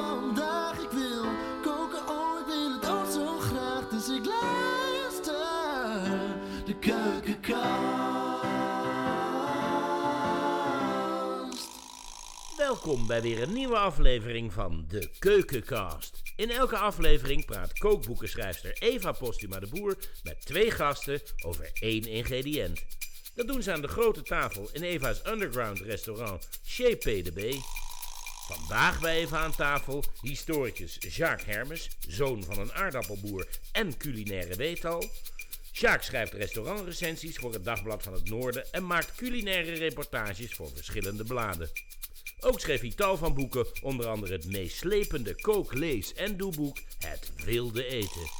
vandaag. Ik wil koken, oh ik wil het ook zo graag. Dus ik luister de keukenkast. Welkom bij weer een nieuwe aflevering van de Keukencast. In elke aflevering praat kookboekenschrijfster Eva Postuma de Boer met twee gasten over één ingrediënt. Dat doen ze aan de grote tafel in Eva's underground restaurant Chez PDB. Vandaag bij Eva aan tafel historicus Jacques Hermes, zoon van een aardappelboer en culinaire weetal. Jacques schrijft restaurantrecensies voor het Dagblad van het Noorden en maakt culinaire reportages voor verschillende bladen. Ook schreef hij tal van boeken, onder andere het meeslepende kook-, lees- en doeboek Het Wilde Eten.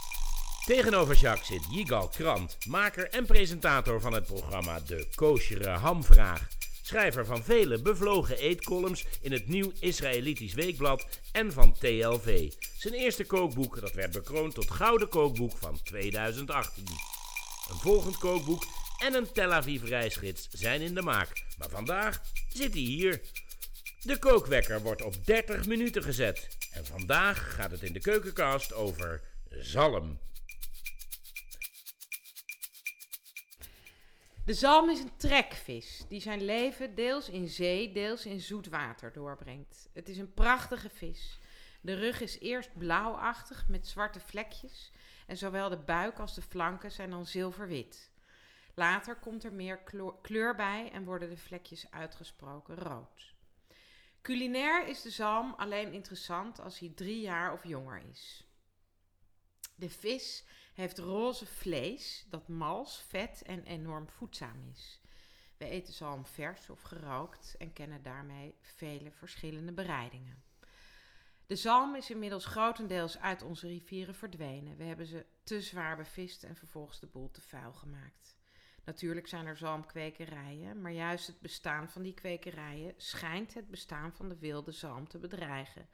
Tegenover Jacques zit Yigal Krant, maker en presentator van het programma De Koosjere Hamvraag. Schrijver van vele bevlogen eetcolumns in het Nieuw Israëlitisch Weekblad en van TLV. Zijn eerste kookboek dat werd bekroond tot Gouden Kookboek van 2018. Een volgend kookboek en een Tel Aviv reisgids zijn in de maak. Maar vandaag zit hij hier. De kookwekker wordt op 30 minuten gezet. En vandaag gaat het in de keukenkast over zalm. De zalm is een trekvis die zijn leven deels in zee, deels in zoet water doorbrengt. Het is een prachtige vis. De rug is eerst blauwachtig met zwarte vlekjes en zowel de buik als de flanken zijn dan zilverwit. Later komt er meer kleur bij en worden de vlekjes uitgesproken rood. Culinair is de zalm alleen interessant als hij drie jaar of jonger is. De vis heeft roze vlees dat mals, vet en enorm voedzaam is. We eten zalm vers of gerookt en kennen daarmee vele verschillende bereidingen. De zalm is inmiddels grotendeels uit onze rivieren verdwenen. We hebben ze te zwaar bevist en vervolgens de boel te vuil gemaakt. Natuurlijk zijn er zalmkwekerijen, maar juist het bestaan van die kwekerijen schijnt het bestaan van de wilde zalm te bedreigen.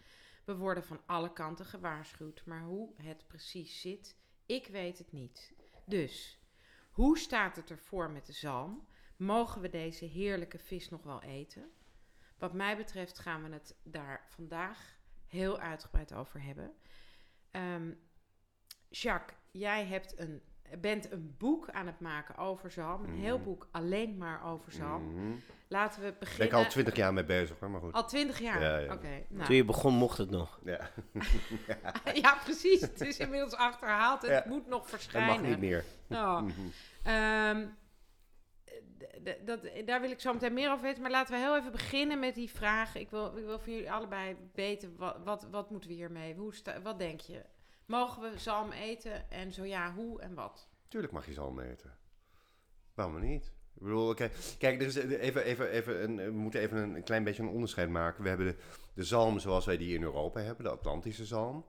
We worden van alle kanten gewaarschuwd, maar hoe het precies zit, ik weet het niet. Dus, hoe staat het ervoor met de zalm? Mogen we deze heerlijke vis nog wel eten? Wat mij betreft gaan we het daar vandaag heel uitgebreid over hebben. Ehm, Jacques, jij hebt een, bent een boek aan het maken over zalm. Een heel boek alleen maar over zalm. Mhm. Laten we ben beginnen. ik al twintig jaar mee bezig, hoor, maar goed. Al twintig jaar? Ja, ja. Oké. nou. Toen je begon mocht het nog. Ja, ja, precies. Het is inmiddels achterhaald. Het Ja. moet nog dat verschijnen. mag niet meer. Oh. Mhm. Ehm, dat, daar wil ik zo meteen meer over weten. Maar laten we heel even beginnen met die vraag. Ik wil, ik wil van jullie allebei weten, wat, wat, wat moeten we hiermee? Hoe sta, wat denk je? Mogen we zalm eten? En zo ja, hoe en wat? Tuurlijk mag je zalm eten. Waarom niet? Ik bedoel, kijk, kijk even, even, even we moeten even een klein beetje een onderscheid maken. We hebben de, de zalm zoals wij die in Europa hebben, de Atlantische zalm.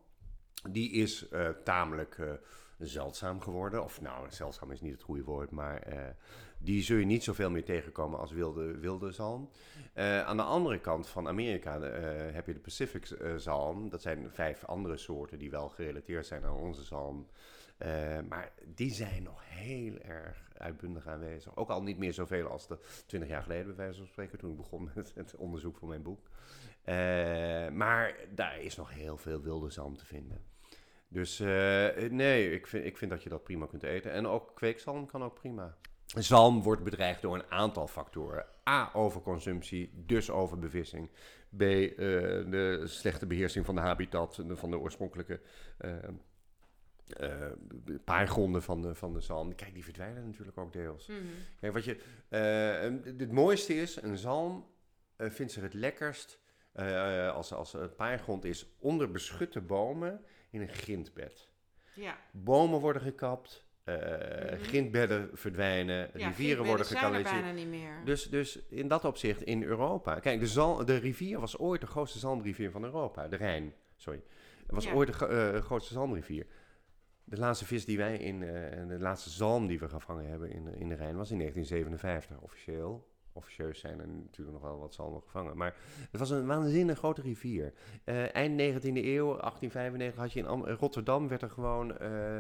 Die is eh, tamelijk eh, zeldzaam geworden. Of nou, zeldzaam is niet het goede woord, maar eh, die zul je niet zoveel meer tegenkomen als wilde, wilde zalm. Eh, aan de andere kant van Amerika eh, heb je de Pacific eh, zalm. Dat zijn vijf andere soorten die wel gerelateerd zijn aan onze zalm. Maar die zijn nog heel erg uitbundig aanwezig. Ook al niet meer zoveel als de 20 jaar geleden, bij wijze van spreken, toen ik begon met het onderzoek voor mijn boek. Maar daar is nog heel veel wilde zalm te vinden. Dus nee, ik vind, ik vind dat je dat prima kunt eten. En ook kweekzalm kan ook prima. Zalm wordt bedreigd door een aantal factoren. A, overconsumptie, dus overbevissing. B, eh, de slechte beheersing van de habitat, van de oorspronkelijke eh, eh, paargronden van de, van de zalm. Kijk, die verdwijnen natuurlijk ook deels. Kijk, wat je, het mooiste is, een zalm vindt zich het lekkerst als, als paargrond is onder beschutte bomen in een grindbed. Ja, Bomen worden gekapt, Mhm. grindbedden verdwijnen, ja rivieren worden zijn er gekanaliseerd. bijna niet meer. Dus, dus in dat opzicht in Europa. Kijk, de, zal, de rivier was ooit de grootste zalmrivier van Europa. De Rijn, sorry. Was Ja. ooit de eh, grootste zalmrivier. De laatste vis die wij in, en de laatste zalm die we gevangen hebben in, in de Rijn was in 1957 officieel. Officieus zijn er natuurlijk nog wel wat zalmen gevangen. Maar het was een waanzinnig grote rivier. Eh, eind 19e eeuw, 1895, had je in Am- Rotterdam werd er gewoon eh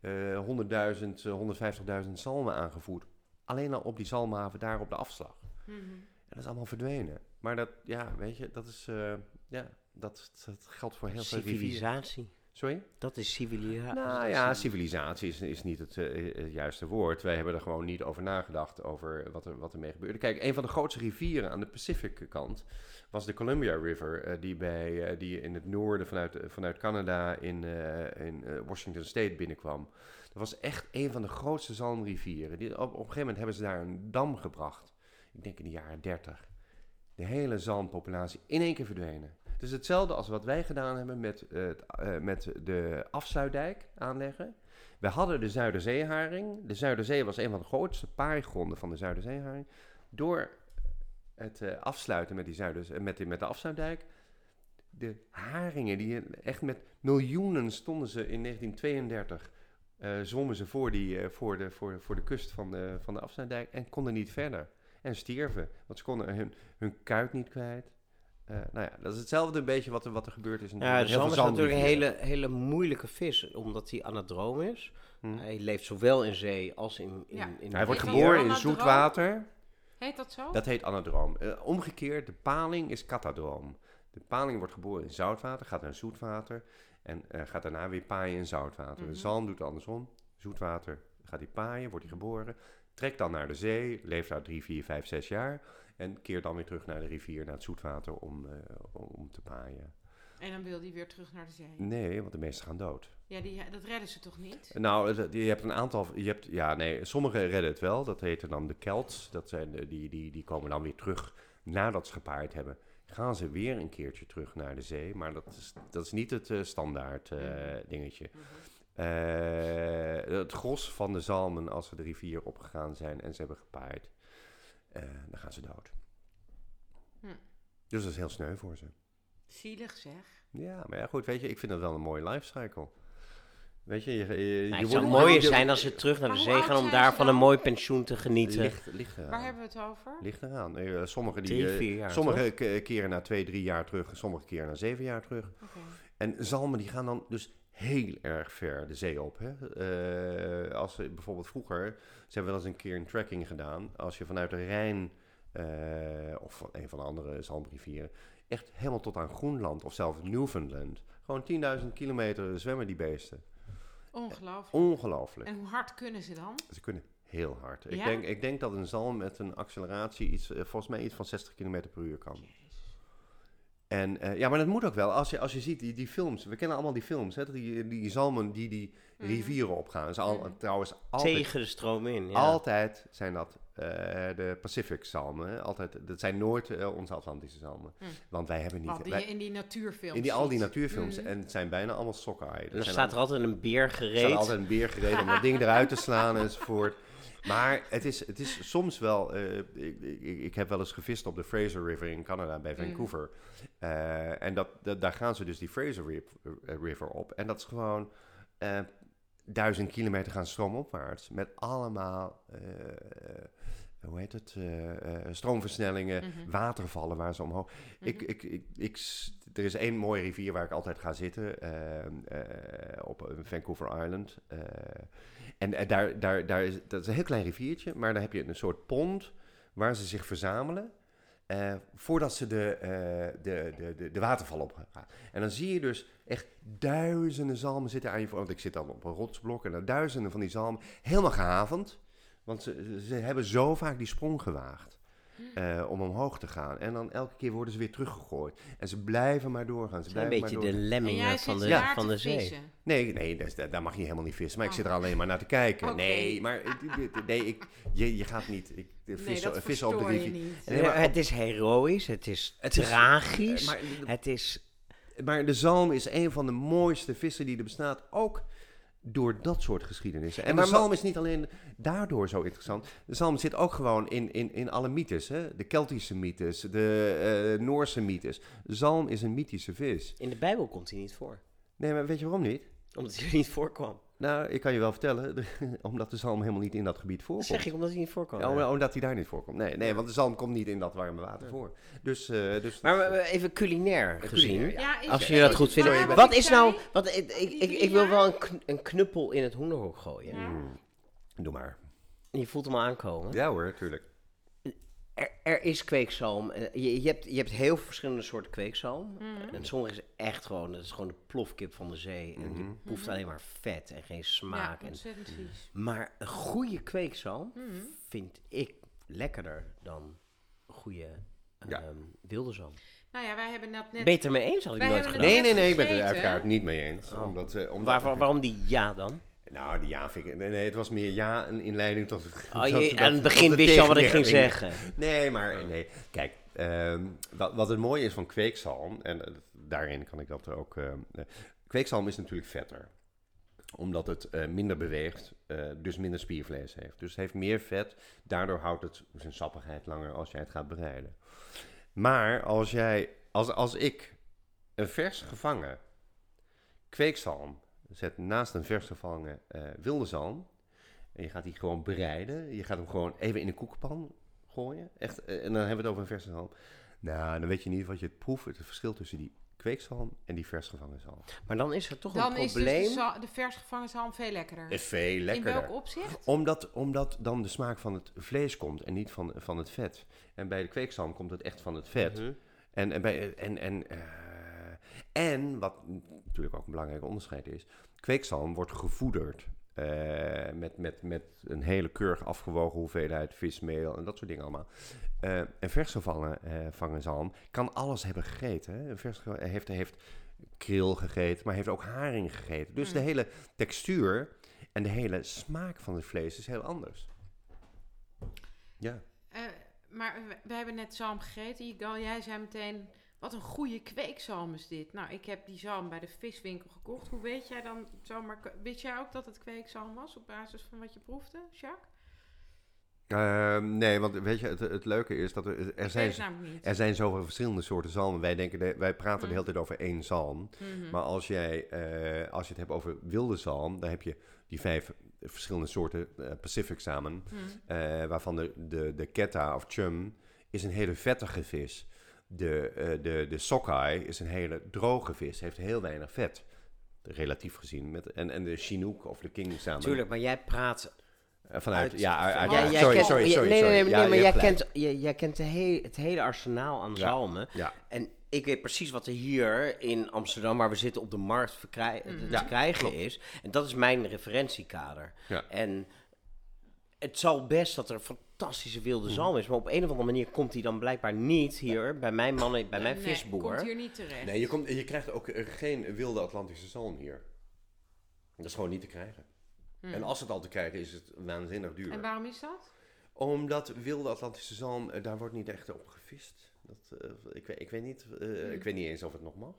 eh 100.000, eh, 150.000 zalmen aangevoerd. Alleen al op die zalmhaven daar op de afslag. Mhm. En dat is allemaal verdwenen. Maar dat, ja, weet je, dat is, eh, ja, Dat, dat geldt voor heel veel rivieren. Civilisatie. Sorry? Dat is civilisatie. Nou ja, civilisatie is, is niet het, eh, het juiste woord. Wij hebben er gewoon niet over nagedacht, over wat er, wat er mee gebeurde. Kijk, een van de grootste rivieren aan de Pacific kant was de Columbia River, eh, die, bij, eh, die in het noorden vanuit, vanuit Canada in, eh, in eh, Washington State binnenkwam. Dat was echt een van de grootste zalmrivieren. Die, op, op een gegeven moment hebben ze daar een dam gebracht. Ik denk in de jaren 30. De hele zalmpopulatie in één keer verdwenen. Is hetzelfde als wat wij gedaan hebben met, eh, eh, met de afsluitdijk aanleggen. We hadden de Zuiderzeeharing. De Zuiderzee was een van de grootste paaigronden van de Zuiderzeeharing. Door het eh, afsluiten met, die met, met de afsluitdijk. De haringen, die echt met miljoenen stonden ze in 1932. eh, zwommen ze voor, die, voor, de, voor, voor de kust van de, van de en konden niet verder. En stierven, want ze konden hun, hun kuit niet kwijt. Eh, nou ja, dat is hetzelfde een beetje wat er, wat er gebeurd is. in Ja, de zalm is natuurlijk een hele, hele moeilijke vis, omdat hij anadroom is. Hm. Hij leeft zowel in zee als in, in, Ja. in Hij wordt geboren in zoet water. Heet dat zo? Dat heet anadroom. Eh, omgekeerd, de paling is katadroom. De paling wordt geboren in zoutwater, gaat naar zoetwater en eh, gaat daarna weer paaien in zoutwater. Mhm. De zalm doet het andersom. Zoetwater gaat hij paaien, wordt hij geboren, trekt dan naar de zee, leeft daar drie, vier, vijf, zes jaar en keert dan weer terug naar de rivier, naar het zoetwater om, eh, om, te paaien. En dan wil die weer terug naar de zee. Nee, want de meesten gaan dood. Ja, die, dat redden ze toch niet? Nou, het- je hebt een aantal. Je hebt, ja, nee, sommigen redden het wel. Dat heten dan de Celts. Dat zijn die, die, die komen dan weer terug nadat ze gepaard hebben. Gaan ze weer een keertje terug naar de zee. Maar dat is, dat is niet het eh, standaard eh, Mhm. dingetje. Mhm. Eh, het gros van de zalmen, als ze de rivier opgegaan zijn en ze hebben gepaard, eh, dan gaan ze dood. Hm. Dus dat is heel sneu voor ze. Zielig zeg. Ja, maar ja, goed, weet je, ik vind dat wel een mooie lifecycle. Weet je, je, je, je Nou, het wordt- zou mooier zijn als ze terug naar de zee gaan om daar van een mooi pensioen te genieten. Ligt, ligt eraan. Waar hebben we het over? Ligt eraan. Eh, sommige die, Drie, eh, vier jaar, sommige ke- keren na twee, drie jaar terug, sommige keren na zeven jaar terug. Oké. En zalmen die gaan dan dus heel erg ver de zee op. Hè? Eh, als ze bijvoorbeeld vroeger, ze hebben wel eens een keer een trekking gedaan. Als je vanuit de Rijn eh, of van een van de andere zalmrivieren, echt helemaal tot aan Groenland of zelfs Newfoundland. Gewoon 10.000 kilometer zwemmen die beesten. Ongelooflijk. Ongelooflijk. En hoe hard kunnen ze dan? Ze kunnen heel hard. Ik, denk, ik denk dat een zalm met een acceleratie iets, eh, volgens mij iets van 60 km per uur kan. En eh, ja, maar dat moet ook wel. Als je, als je ziet die, die films, we kennen allemaal die films, hè, die, die zalmen die die Mhm. rivieren opgaan. Dat is al, Mhm. trouwens altijd, Tegen de stroom in. Ja. altijd zijn dat eh, de Pacific zalmen. hè. Altijd, dat zijn nooit eh, onze Atlantische zalmen. Mhm. Want wij hebben niet... Wat die wij- in die natuurfilms in die, al die natuurfilms. En het zijn bijna allemaal sockeye. en dan staat er altijd een beer Er staat gereed. altijd een beer gereden om dat ding eruit te slaan enzovoort. Maar het is, het is soms wel... eh, ik, ik, ik heb wel eens gevist op de Fraser River in Canada bij Mm. Vancouver. Eh, en dat, dat, daar gaan ze dus die Fraser eh, River op. En dat is gewoon duizend kilometer gaan stroomopwaarts. Met allemaal... hoe heet het? stroomversnellingen, Mhm. watervallen waar ze omhoog. Ik, Mhm. ik, ik, ik, s- er is één mooie rivier waar ik altijd ga zitten, op Vancouver Island. En eh, daar, daar, daar is, dat is een heel klein riviertje, maar daar heb je een soort pond waar ze zich verzamelen. eh, voordat ze de, eh, de, de, de, de waterval op gaan. En dan zie je dus echt duizenden zalmen zitten aan je voor. Want ik zit dan op een rotsblok en dan duizenden van die zalmen helemaal gehavend. Want ze, ze hebben zo vaak die sprong gewaagd eh, om omhoog te gaan. En dan elke keer worden ze weer teruggegooid. En ze blijven maar doorgaan. Ze zijn een blijven beetje maar de doorgaan. En jij lemmingen zit van de, daar van te de zee. vissen. Nee, nee dat is- daar daar mag je helemaal niet vissen. Maar ik Oh. zit er alleen maar naar te kijken. Nee, maar nee, ik, je, je gaat niet ik, Nee, vissen, dat vissen op de rivier. niet. Nee, maar het is heroïs, het is Het is- tragisch, Maar, het is... maar de zalm is een van de mooiste vissen die er bestaat. Ook door dat soort geschiedenissen. En Maar de zalm is niet alleen daardoor zo interessant. De zalm zit ook gewoon in, in, in alle mythes. Hè? De Keltische mythes, de eh, Noorse mythes. De zalm is een mythische vis. In de Bijbel komt hij niet voor. Nee, maar weet je waarom niet? Omdat hij er niet voorkwam. Nou, ik kan je wel vertellen. omdat de zalm helemaal niet in dat gebied Dat voorkomt. zeg ik omdat hij niet voorkwam. Ja, om- omdat hij daar niet voorkomt. Nee, nee, want de zalm komt niet in dat warme water voor. Dus, eh, dus Maar we- even culinair gezien. culinair, Ja, Als jullie dat goed vinden. Maar wat is nou... Wat, ik, ik, ik, ik wil wel een, kn- een knuppel in het hoenderhok gooien. Ja. Mm, doe maar. Je voelt hem aankomen. Ja hoor, tuurlijk. Er, er is kweekzalm. Eh, Je, je, hebt, je hebt heel veel verschillende soorten kweekzalm. Mhm. En sommige is echt gewoon, dat is gewoon de plofkip van de zee. En die proeft alleen maar vet en geen Ja, smaak. en, vies. maar een goede kweekzalm Mhm. vind ik lekkerder dan een goede Ja. ehm, wilde zalm. Nou ja, wij hebben dat net... Beter mee eens had ik Wij nooit gedaan. Nee, nee, nee, ik ben het er uiteraard niet mee eens. Oh. Omdat, eh, waar- waarom die ja dan? Nou, die ja vind ik... Nee, nee, het was meer ja een inleiding tot... Oh, je, aan het begin wist je al wat ik ging zeggen. Nee, maar nee. Kijk, ehm, wat, wat het mooie is van kweekzalm, en eh, daarin kan ik dat ook... ehm, eh, kweekzalm is natuurlijk vetter. Omdat het eh, minder beweegt, eh, dus minder spiervlees heeft. Dus het heeft meer vet, daardoor houdt het zijn sappigheid langer als jij het gaat bereiden. Maar als jij, als, als ik een vers gevangen kweekzalm zet naast een vers gevangen eh, wilde zalm, en je gaat die gewoon bereiden. Je gaat hem gewoon even in een koekenpan gooien. Echt, eh, en dan hebben we het over een verse zalm. Nou, dan weet je niet wat je het proeft. Het verschil tussen die kweekzalm en die vers gevangen zalm. Maar dan is er toch Dan een is dus probleem. de, de vers gevangen zalm veel lekkerder. Is veel In lekkerder. welk opzicht? Omdat, omdat dan de smaak van het vlees komt en niet van, van het vet. En bij de kweekzalm komt het echt van het vet. Mhm. En, en, bij, en, en, eh, en wat natuurlijk ook een belangrijk onderscheid is, kweekzalm wordt gevoederd eh, met, met, met een hele keurig afgewogen hoeveelheid vismeel en dat soort dingen allemaal. Eh, een vers gevangen eh, vangen zalm kan alles hebben gegeten. Hè? Een vers heeft, heeft kril gegeten, maar heeft ook haring gegeten. Dus de Mm. hele textuur en de hele smaak van het vlees is heel anders. Ja. Maar we, we hebben net zalm gegeten. Igal, jij zei meteen, wat een goede kweekzalm is dit. Nou, ik heb die zalm bij de viswinkel gekocht. Hoe weet jij dan zomaar... Weet jij ook dat het kweekzalm was op basis van wat je proefde, Jacques? Ehm, nee, want weet je, het, het leuke is dat er, er, zijn, er zijn zoveel verschillende soorten zalmen. Wij, denken de- wij praten de Mm. hele tijd over één zalm. Mhm. Maar als, jij, eh, als je het hebt over wilde zalm, dan heb je die vijf verschillende soorten eh, Pacific samen. Mhm. eh, waarvan de, de, de ketta of chum is een hele vettige vis. De, eh, de, de sockeye is een hele droge vis, heeft heel weinig vet. Relatief gezien. Met, en, en de chinook of de king samen. Tuurlijk, maar jij praat... Eh, vanuit, Uit- ja, uit, uit- Ja, jij, jij sorry, kent, sorry, sorry, nee, nee, sorry. nee, Ja, maar jij gelijk. kent, jij, jij kent de he- het hele arsenaal aan Ja. zalmen. Ja. En ik weet precies wat er hier in Amsterdam, waar we zitten, op de markt verkrij- te Mhm. Ja, krijgen klopt. is. En dat is mijn referentiekader. Ja. En het zal best dat er fantastische wilde Mhm. zalm is, maar op een of andere manier komt die dan blijkbaar niet hier bij mijn mannen, bij mijn Nee, visboer. komt hier niet terecht. Nee, je, komt, je krijgt ook eh, geen wilde Atlantische zalm hier. Dat is gewoon niet te krijgen. Mhm. En als het al te krijgen is, is het waanzinnig duur. En waarom is dat? Omdat wilde Atlantische zalm, eh, daar wordt niet echt op gevist. Dat, eh, ik, weet, ik, weet niet, eh, ik weet niet eens of het nog mag.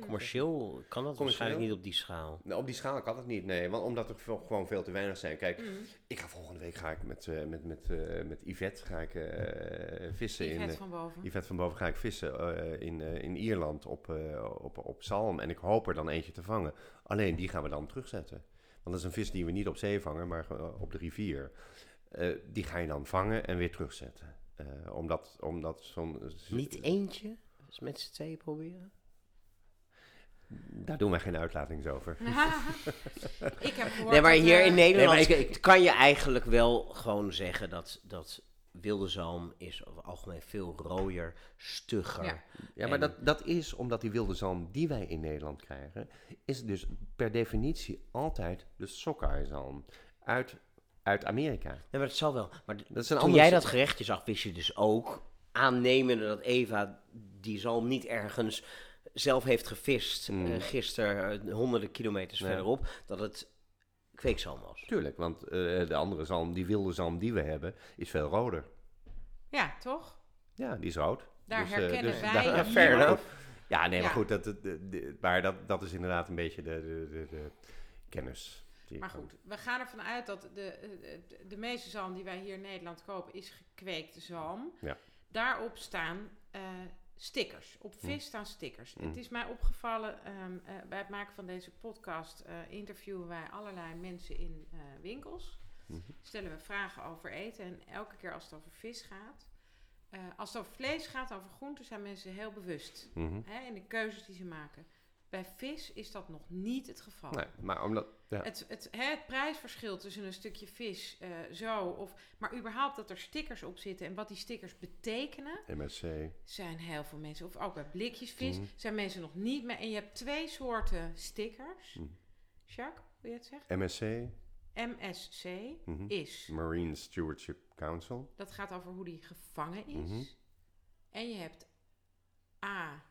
Commercieel kan dat Commercieel? waarschijnlijk niet op die schaal. Nou, op die schaal kan het niet, nee. Want omdat er veel- gewoon veel te weinig zijn. Kijk, Mhm. ik ga volgende week ga ik met, eh, met, met, eh, met Yvette ga ik, eh, vissen. Die in, van boven. Yvette van boven ga ik vissen eh, in, eh, in Ierland op, eh, op, op zalm. En ik hoop er dan eentje te vangen. Alleen die gaan we dan terugzetten. Want dat is een vis die we niet op zee vangen, maar op de rivier. Eh, die ga je dan vangen en weer terugzetten. Eh, omdat, omdat zo'n... Niet eentje? Dus met z'n tweeën proberen? Daar doen wij geen uitlatings over. ik heb gehoord Nee, maar hier eh, in Nederland Nee, maar ik- kan je eigenlijk wel gewoon zeggen dat, dat wilde zalm is over het algemeen veel rooier, stugger. Ja. Ja, maar En- dat, dat is omdat die wilde zalm die wij in Nederland krijgen, is dus per definitie altijd de sockeye-zalm uit, uit Amerika. Nee, maar dat zal wel. Maar Dat is een toen ander jij dat gerechtje zag, wist je dus ook, aannemende dat Eva die zalm niet ergens zelf heeft gevist, Mm. eh, gisteren eh, honderden kilometers Nee. verderop, dat het kweekzalm was. Tuurlijk, want eh, de andere zalm, die wilde zalm die we hebben, is veel roder. Ja, toch? Ja, die is rood. Daar Dus, eh, herkennen dus wij daar- hier Ja. Ja, nee, maar Ja. goed, dat, maar dat, dat is inderdaad een beetje de, de, de, de kennis. Maar goed, we gaan ervan uit dat de, de, de meeste zalm die wij hier in Nederland kopen is gekweekte zalm. Ja. Daarop staan eh, stickers. Op Hm. vis staan stickers. Hm. Het is mij opgevallen, ehm, eh, bij het maken van deze podcast eh, interviewen wij allerlei mensen in winkels. Mhm. Stellen we vragen over eten en elke keer als het over vis gaat. als het over vlees gaat, over groenten, zijn mensen heel bewust hè, in de keuzes die ze maken. Bij vis is dat nog niet het geval. Nee, maar omdat... Ja. Het, het, hè, het prijsverschil tussen een stukje vis eh, zo, of, maar überhaupt dat er stickers op zitten en wat die stickers betekenen, MSC. zijn heel veel mensen, of ook bij blikjes vis, Mhm. zijn mensen nog niet meer. En je hebt twee soorten stickers. Mhm. Jacques, wil je het zeggen? MSC, MSC Mhm. is, Marine Stewardship Council. dat gaat over hoe die gevangen is. Mhm. En je hebt A.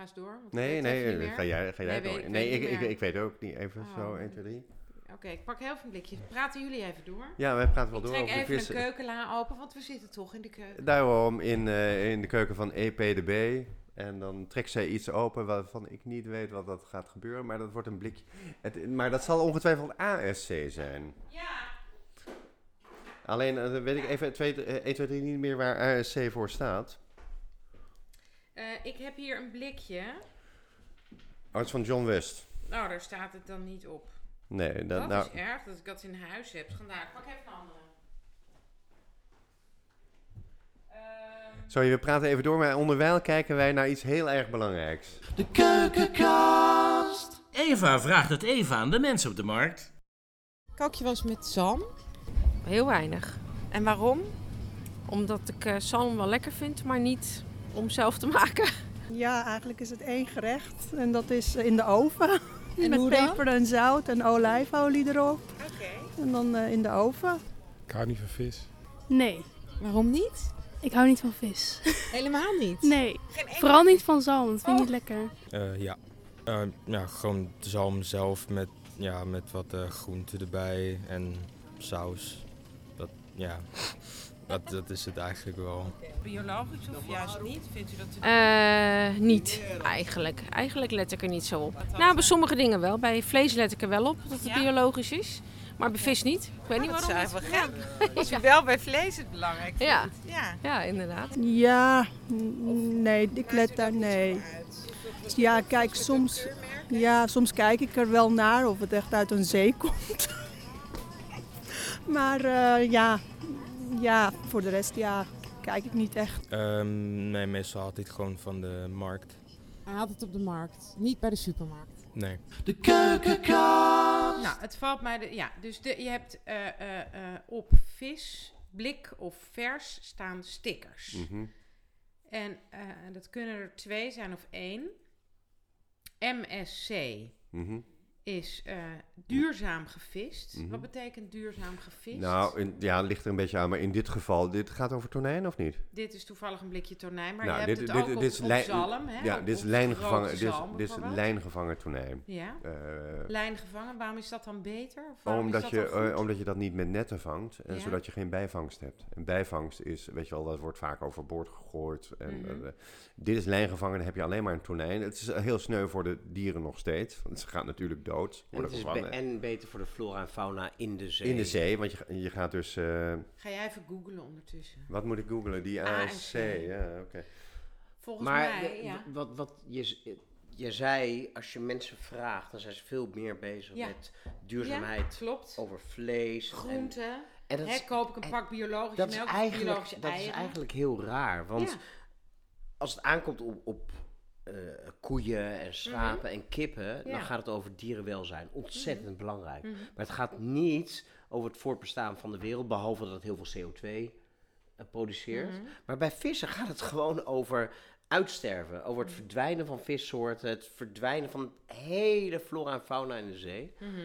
Ga eens door. Nee, nee, eh, ga jij, ga jij Nee, door. weet- Nee, weet ik, ik, ik weet ook niet. Even Oh. zo, 1, 2, 3. Oké, ik pak heel veel blikjes. Praten jullie even door. Ja, wij praten wel ik door trek de even een keukenla open, want we zitten toch in de keuken. Daarom in, eh, in de keuken van EPDB. En dan trekt zij iets open waarvan ik niet weet wat dat gaat gebeuren. Maar dat wordt een blikje. Het, maar dat zal ongetwijfeld ASC zijn. Ja, Alleen eh, weet ik even 2, 1, 2, 3 niet meer waar ASC voor staat. Eh, ik heb hier een blikje. Oh, het is van John West. Nou, daar staat het dan niet op. Nee, dat, Dat nou, is erg dat ik dat in huis heb. Vandaar, ik pak even een andere. Ehm, Sorry, we praten even door, maar onderwijl kijken wij naar iets heel erg belangrijks. De keukenkast. Eva vraagt het even aan de mensen op de markt. Kook je wel eens met zalm? Heel weinig. En waarom? Omdat ik eh zalm wel lekker vind, maar niet om zelf te maken. Ja, eigenlijk is het één gerecht en dat is in de oven. En Met peper en zout en olijfolie erop. Oké. En dan eh, in de oven. Ik hou niet van vis. Nee, Waarom niet? ik hou niet van vis. Helemaal niet? Nee, Geen vooral niet van zalm. Dat vind ik Oh. niet lekker. Eh, ja. Eh, ja, gewoon de zalm zelf met, ja, met wat eh groenten erbij en saus. Dat, ja, dat, dat is het eigenlijk wel. biologisch of juist niet? Vindt u dat te Eh, niet, eigenlijk. Eigenlijk let ik er niet zo op. Nou, bij sommige dingen wel. Bij vlees let ik er wel op dat het Ja? biologisch is. Maar bij vis niet. Ik weet niet dat waarom. is niet. eigenlijk wel gek. Als u wel bij vlees het belangrijk vindt. Ja. Ja. Ja, inderdaad. Ja, nee, ik let daar, nee. Ja, kijk, soms, ja, soms kijk ik er wel naar of het echt uit een zee komt. Maar eh, ja, ja, voor de rest, ja, kijk ik niet echt. Ehm, nee, meestal haalt hij het gewoon van de markt. Hij haalt het op de markt, niet bij de supermarkt. Nee. De keukenkast. Nou, het valt mij... De, ja, dus de, je hebt eh, eh, eh, op vis, blik of vers staan stickers. Mhm. En eh, dat kunnen er twee zijn of één. MSC Mhm. Is eh, duurzaam gevist. Mhm. Wat betekent duurzaam gevist? Nou, in, ja, ligt er een beetje aan, maar in dit geval, dit gaat over tonijn of niet? dit is toevallig een blikje tonijn, maar Nou, je hebt dit- het dit- ook dit is op lijn- zalm. Hè? ja, op- dit is lijngevangen, dit is, dit is lijngevangen tonijn. Ja, Eh, lijngevangen. Waarom is dat dan beter? Of omdat, is je, dat goed? eh, omdat je dat niet met netten vangt, en Ja. zodat je geen bijvangst hebt. En bijvangst is, weet je wel, dat wordt vaak overboord gegooid. En, Mhm. dit is lijngevangen, dan heb je alleen maar een tonijn. Het is heel sneu voor de dieren nog steeds, want ze gaan natuurlijk dood. En, Worden het is be- gevangen. en beter voor de flora en fauna in de zee. In de zee, want je, ga- je gaat dus... eh, Ga jij even googlen ondertussen. wat moet ik googlen? Die ASC, ja, oké. Volgens Maar mij, ja. wat, wat je, je zei, als je mensen vraagt, dan zijn ze veel meer bezig Ja. met duurzaamheid Klopt. over vlees. en- Groenten. En, dat Hè, is, koop ik een en pak biologische dat is, melk biologische dat is eigenlijk heel raar. Want Ja. als het aankomt op, op eh, koeien en schapen en kippen, Mhm. Ja. Mhm. dan gaat het over dierenwelzijn. Ontzettend belangrijk. Maar het gaat niet over het voortbestaan van de wereld, behalve dat het heel veel CO2 eh, produceert. Mhm. Maar bij vissen gaat het gewoon over uitsterven, over het verdwijnen van vissoorten, het verdwijnen van hele flora en fauna in de zee. Mhm.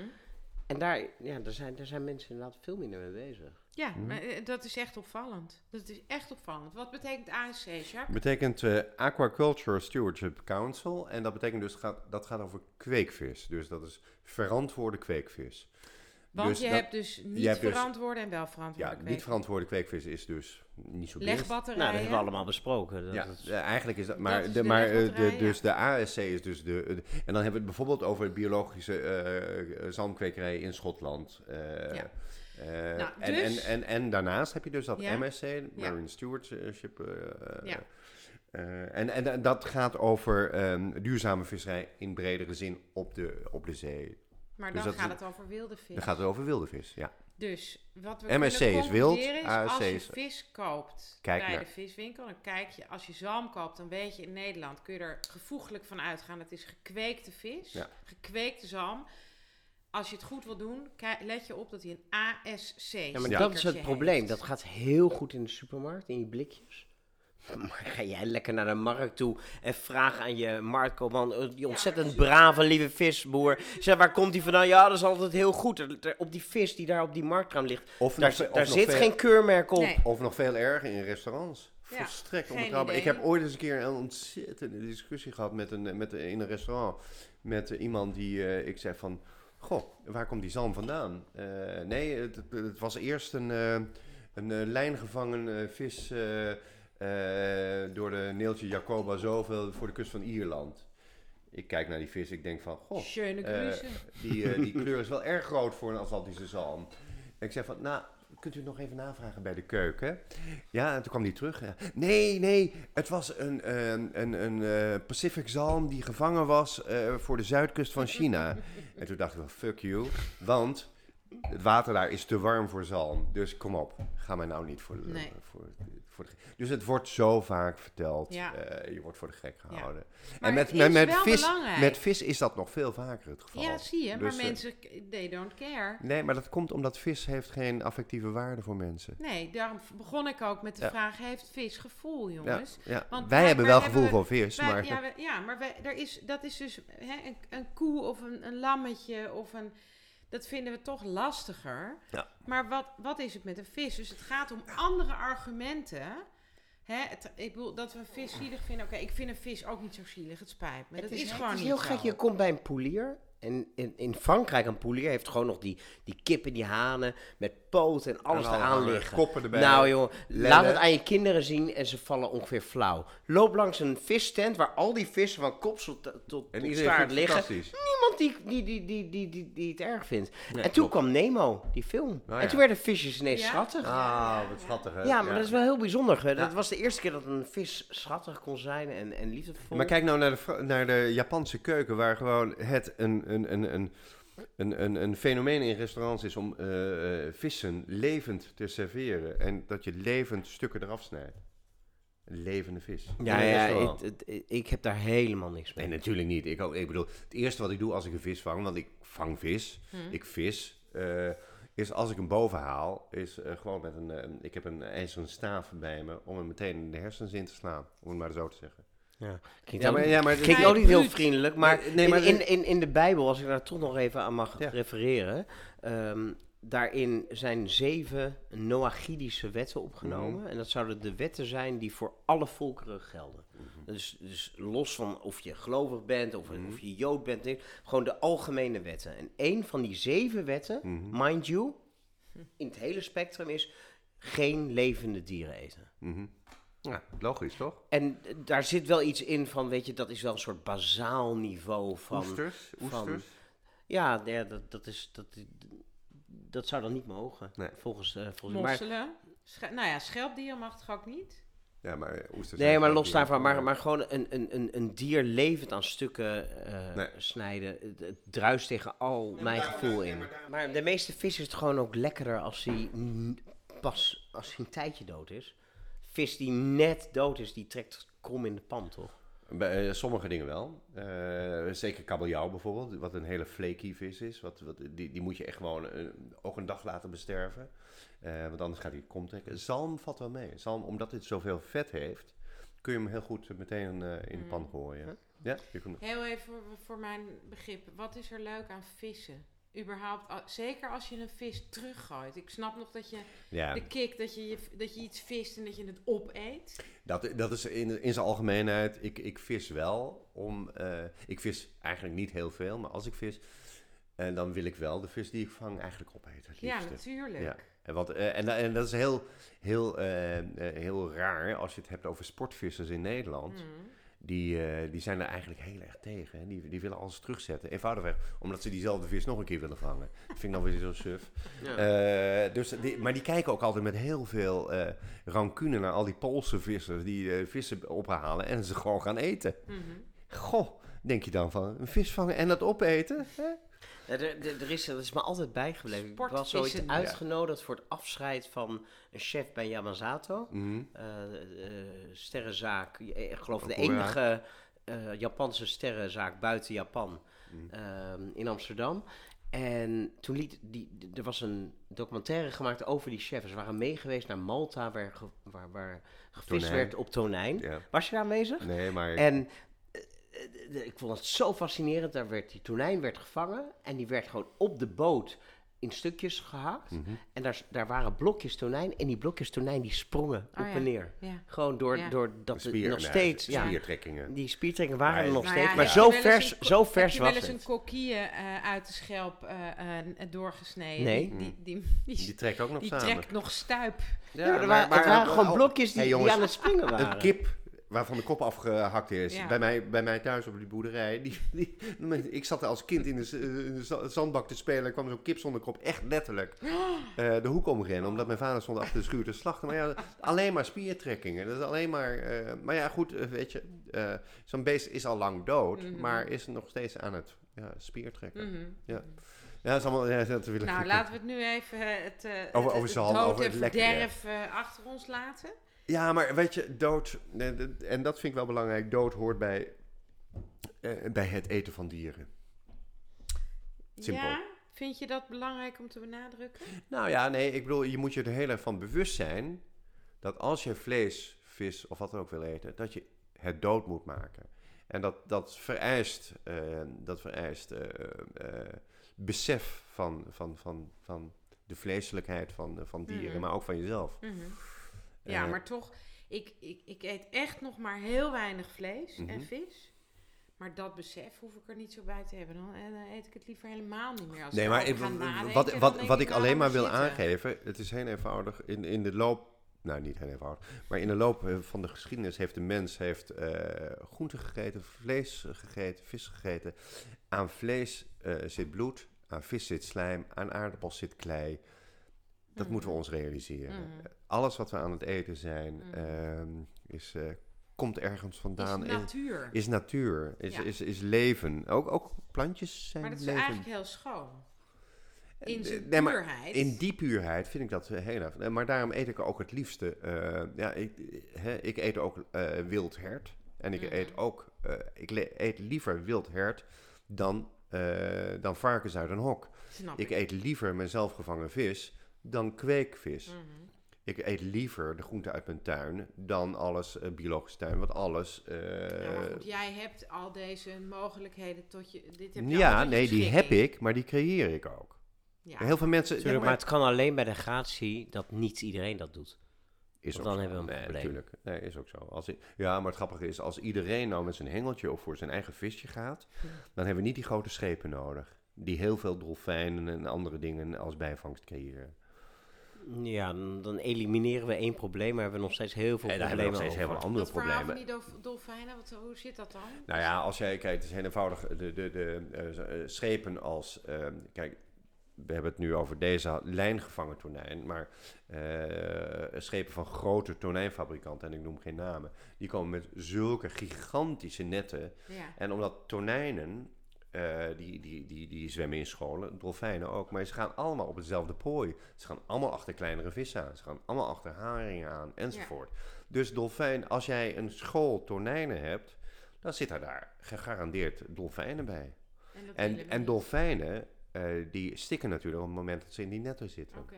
En daar, ja, daar, zijn, daar zijn mensen inderdaad veel minder mee bezig. Ja, maar eh, dat is echt opvallend. Dat is echt opvallend. Wat betekent ASC, Jacques? betekent eh, Aquaculture Stewardship Council. En dat betekent dus, gaat, dat gaat over kweekvis. Dus dat is verantwoorde kweekvis. Want Dus je dat- hebt dus niet dus- verantwoorde en wel Ja, verantwoorde niet verantwoorde kweekvis is dus niet zo best. Legbatterijen. Nou, dat hebben we allemaal besproken. Dat Ja, is- eigenlijk is dat. Maar, is de, de maar eh, de, ja. dus de ASC is dus de, de- En dan hebben we het bijvoorbeeld over biologische eh zalmkwekerij in Schotland. eh, Ja. Eh, Nou, en, dus- en, en, en daarnaast heb je dus dat Ja. MSC, Ja. Marine Stewardship. eh, Ja. eh, en, en dat gaat over ehm, duurzame visserij in bredere zin op de, op de zee. Maar Dus dan gaat het over wilde vis. Dan gaat het over wilde vis, ja. Dus wat we MSC is wild, is, ASC als je is- vis koopt Kijk bij naar- de viswinkel, dan kijk je, als je zalm koopt, dan weet je in Nederland, kun je er gevoeglijk van uitgaan, het is gekweekte vis, Ja. gekweekte zalm. Als je het goed wil doen, kijk, let je op dat hij een ASC Ja, maar dat is het probleem. Dat gaat heel goed in de supermarkt, in je blikjes. Maar ga jij lekker naar de markt toe en vraag aan je marktkoopman, eh, die ontzettend brave, lieve visboer. Zeg, waar komt die vandaan? Ja, dat is altijd heel goed. Op die vis die daar op die marktkraam ligt, Of daar, nog zit veel- geen keurmerk op. Nee. Of nog veel erger in restaurants. Ja, Volstrekt onbetrouwbaar. Ik heb ooit eens een keer een ontzettende discussie gehad met een, met, in een restaurant. Met eh, iemand die, eh, ik zei van, goh, waar komt die zalm vandaan? Eh, nee, het, het- was eerst een, eh, een eh, lijngevangen vis door de Neeltje Jacoba zoveel voor de kust van Ierland. Ik kijk naar die vis, ik denk van, goh, die, die kleur is wel erg groot voor een Atlantische zalm. En ik zei van, nou, kunt u nog even navragen bij de keuken? Ja, en toen kwam die terug. Nee, nee, het was een, een, een eh, Pacific zalm die gevangen was eh, voor de zuidkust van China. en toen dacht ik wel, fuck you, want het water daar is te warm voor zalm. Dus kom op, ga mij nou niet voor de... Nee. Voor, voor de dus het wordt zo vaak verteld, Ja. eh, je wordt voor de gek gehouden. Maar En met, met, vis, belangrijk. met vis is dat nog veel vaker het geval. Ja, zie je, maar Dus, eh, mensen, they don't care. Nee, maar dat komt omdat vis heeft geen affectieve waarde voor mensen. Nee, daarom begon ik ook met de Ja. vraag, heeft vis gevoel, jongens? ja. Want Wij hebben wel gevoel we- voor vis, wij- maar- Ja, we- ja maar wij, er is, dat is dus hè, een, een koe of een, een lammetje of een... Dat vinden we toch lastiger. Ja. Maar wat, wat is het met een vis? Dus het gaat om andere argumenten. Hè, het, ik bedoel, dat we een vis zielig vinden. Oké, ik vind een vis ook niet zo zielig. Het spijt me. Het dat is, is, gewoon het is niet heel gek. zo. Je komt bij een poelier. En in, in Frankrijk, een poelier heeft gewoon nog die, die kippen, die hanen, met poten en alles eraan liggen. koppen erbij, Nou joh, laat het aan je kinderen zien en ze vallen ongeveer flauw. Loop langs een vistent waar al die vissen van kopsel tot, staart liggen. Niemand die, die, die, die, die, die, die het erg vindt. Nee, en toen kwam Nemo, die film. ja. En toen werden visjes ineens Ja? schattig. Ah, wat schattig hè? Ja, maar dat is wel heel bijzonder. Hè? Dat Ja. was de eerste keer dat een vis schattig kon zijn en, en liefdevol. Maar kijk nou naar de, naar de Japanse keuken, waar gewoon het een, een, een, een, een, een, een fenomeen in restaurants is om eh, eh, vissen levend te serveren. En dat je levend stukken eraf snijdt. Een levende vis. Ja, ja restaurant. het- het- ik heb daar helemaal niks mee. Nee, natuurlijk niet. Ik, ook- ik bedoel, het eerste wat ik doe als ik een vis vang, want ik vang vis, Hm. ik vis, eh, is als ik hem boven haal, is gewoon met een, ik heb een ijzeren staaf bij me om hem meteen in de hersens in te slaan, om het maar zo te zeggen. Ja. Klinkt, Ja, maar- ja, maar- klinkt ook niet heel vriendelijk, maar, Nee, maar- in, in, in, de Bijbel, als ik daar toch nog even aan mag Ja. refereren, ehm, daarin zijn zeven Noachidische wetten opgenomen. Mhm. En dat zouden de wetten zijn die voor alle volkeren gelden. Mhm. Dus, dus los van of je gelovig bent of, Mhm. of je jood bent, gewoon de algemene wetten. En één van die zeven wetten, mind you, in het hele spectrum is geen levende dieren eten. Mhm. Ja, logisch toch? En daar zit wel iets in van, weet je, dat is wel een soort bazaal niveau van... Oesters, van- oesters. ja, ja dat, dat, is, dat, dat zou dan niet mogen, Nee. volgens, eh volgens mij. Mosselen. Sche- nou ja, schelpdieren mag toch ook niet? Ja, maar oesters. Nee, maar los daarvan, maar, maar gewoon een, een, een, een dier levend aan stukken eh, Nee. snijden, het, het druist tegen al mijn gevoel in. Maar de meeste vis is het gewoon ook lekkerder als hij pas als hij een tijdje dood is. Vis die net dood is, die trekt krom in de pan, toch? Bij eh, sommige dingen wel. Eh, zeker kabeljauw bijvoorbeeld, wat een hele flaky vis is. Wat, wat, die, die moet je echt gewoon eh, ook een dag laten besterven. Eh, want anders gaat hij kom trekken. Zalm valt wel mee. Zalm, omdat dit zoveel vet heeft, kun je hem heel goed meteen eh, in de pan gooien. Ja, je kunt, Heel even voor, voor mijn begrip. Wat is er leuk aan vissen? Überhaupt, zeker als je een vis teruggooit. Ik snap nog dat je ja. de kick, dat je, dat je iets vist en dat je het opeet. Dat, dat is in, in zijn algemeenheid. Ik, ik vis wel om. eh, ik vis eigenlijk niet heel veel, maar als ik vis. En dan wil ik wel de vis die ik vang eigenlijk opeten. Ja, natuurlijk. Ja. En, wat, eh, en, en dat is heel, heel, eh, eh, heel raar als je het hebt over sportvissers in Nederland. Mhm. Die, eh, die zijn er eigenlijk heel erg tegen. Hè? Die, die willen alles terugzetten. Eenvoudigweg omdat ze diezelfde vis nog een keer willen vangen. Dat vind ik dan weer zo suf. Eh, dus die, maar die kijken ook altijd met heel veel eh rancune naar al die Poolse vissers die vissen ophalen en ze gewoon gaan eten. Mhm. Goh, denk je dan van een vis vangen en dat opeten? Hè? Ja, er, er, er is, er is me altijd bijgebleven. Ik was ooit uitgenodigd voor het afscheid van een chef bij Yamazato. Eh, eh, sterrenzaak. eh, Ik geloof de enige eh, Japanse sterrenzaak buiten Japan. Mhm. ehm, in Amsterdam. En toen liet die, er was een documentaire gemaakt over die chef. Ze waren meegeweest naar Malta, waar, ge- waar, waar gevist Tonijn. werd op tonijn. Ja. Was je daar aanwezig? Nee, maar... En ik vond het zo fascinerend. Daar werd die tonijn werd gevangen en die werd gewoon op de boot in stukjes gehakt. Mhm. En daar, daar waren blokjes tonijn en die blokjes tonijn die sprongen Oh op ja, en neer. ja. Gewoon door, Ja. door dat Spier- het nog nee, steeds... ja, spiertrekkingen. die spiertrekkingen waren Maar- er nog Nou steeds. ja, maar zo vers, zo vers Heb je wel was eens een het. kokkie eh, uit de schelp eh, eh, doorgesneden? Nee. Die, die, die, die, Die trekt ook nog die samen. trekt nog stuip. Ja, er waren, het waren gewoon blokjes die, Hey, die aan het springen waren. Een kip waarvan de kop afgehakt is. Ja. Bij, mij, bij mij thuis op die boerderij. Die, die, ik zat er als kind in de, z- in de za- zandbak te spelen. Er kwam zo'n kip zonder kop, echt letterlijk, eh, de hoek omrennen. Omdat mijn vader stond achter de schuur te slachten. Maar ja, alleen maar spiertrekkingen. Dat is alleen maar... eh, maar ja, goed, eh, weet je. eh, zo'n beest is al lang dood. Mhm. Maar is nog steeds aan het ja, spiertrekken. Mhm. Ja. Ja, dat is allemaal... Ja, dat wil ik Nou, laten we het nu even eh, het, eh, Over- het, over het dood over en het verderf eh, achter ons laten. Ja, maar weet je, dood, en dat vind ik wel belangrijk, dood hoort bij, bij het eten van dieren. Simpel. Ja, vind je dat belangrijk om te benadrukken? Nou ja, nee, ik bedoel, je moet je er heel erg van bewust zijn dat als je vlees, vis of wat dan ook wil eten, dat je het dood moet maken. En dat, dat vereist, dat vereist besef van, van, van, van de vleeselijkheid van, van dieren, Mhm. maar ook van jezelf. Mhm. Ja, Eh, maar toch, ik, ik, ik eet echt nog maar heel weinig vlees en Mhm. vis. Maar dat besef hoef ik er niet zo bij te hebben. Dan, en dan eet ik het liever helemaal niet meer. Als Nee, maar ik- nadenken, wat, wat, wat ik nou, alleen maar wil zitten. aangeven, het is heel eenvoudig. In, in de loop, nou niet heel eenvoudig, maar in de loop eh, van de geschiedenis heeft de mens heeft, eh groente gegeten, vlees gegeten, vis gegeten. Aan vlees eh, zit bloed, aan vis zit slijm, aan aardappels zit klei. Dat Mhm. moeten we ons realiseren. Mhm. Alles wat we aan het eten zijn, Mhm. ehm, is, komt ergens vandaan. Is natuur. Is natuur, is, Ja. is, is leven. Ook, ook plantjes zijn Maar dat is leven. eigenlijk heel schoon. In zijn Nee, maar puurheid. In die puurheid vind ik dat eh, heel erg. Maar daarom eet ik ook het liefste. eh, ja, ik, ik eet ook eh, wild hert. En ik Mhm. eet ook. ik eet liever wild hert dan, dan varkens uit een hok. Snap ik ik. eet liever mijn zelfgevangen vis dan kweekvis. Mhm. Ik eet liever de groente uit mijn tuin dan alles eh, biologisch tuin. Want alles. Ja, maar goed, jij hebt al deze mogelijkheden tot je. Dit heb je ja, nee, die heb ik, maar die creëer ik ook. Ja. Heel veel mensen. Tuurlijk, ja, maar het kan alleen bij de gratie dat niet iedereen dat doet. Is dan zo. hebben we een nee, probleem. Natuurlijk. Nee, is ook zo. Als ja, maar het grappige is, als iedereen nou met zijn hengeltje of voor zijn eigen visje gaat, dan hebben we niet die grote schepen nodig. Die heel veel dolfijnen en andere dingen als bijvangst creëren. Ja, dan, dan elimineren we één probleem, maar hebben we nog steeds heel veel En dan hebben we nog steeds heel veel over. andere problemen. die dolf- dolfijnen, wat, hoe zit dat dan? Nou ja, als jij kijkt, het is heel eenvoudig. De, de, de eh, eh, schepen als. ehm, kijk, we hebben het nu over deze lijngevangen tonijn. Maar eh, schepen van grote tonijnfabrikanten, en ik noem geen namen. Die komen met zulke gigantische netten. Ja. En omdat tonijnen. eh, die, die, die, die zwemmen in scholen, dolfijnen ook, maar ze gaan allemaal op hetzelfde prooi. Ze gaan allemaal achter kleinere vissen aan, ze gaan allemaal achter haringen aan, enzovoort. Dus dolfijn, als jij een school tonijnen hebt, dan zit er daar gegarandeerd dolfijnen bij. En, En, dolfijnen, eh, die stikken natuurlijk op het moment dat ze in die netten zitten. Oké.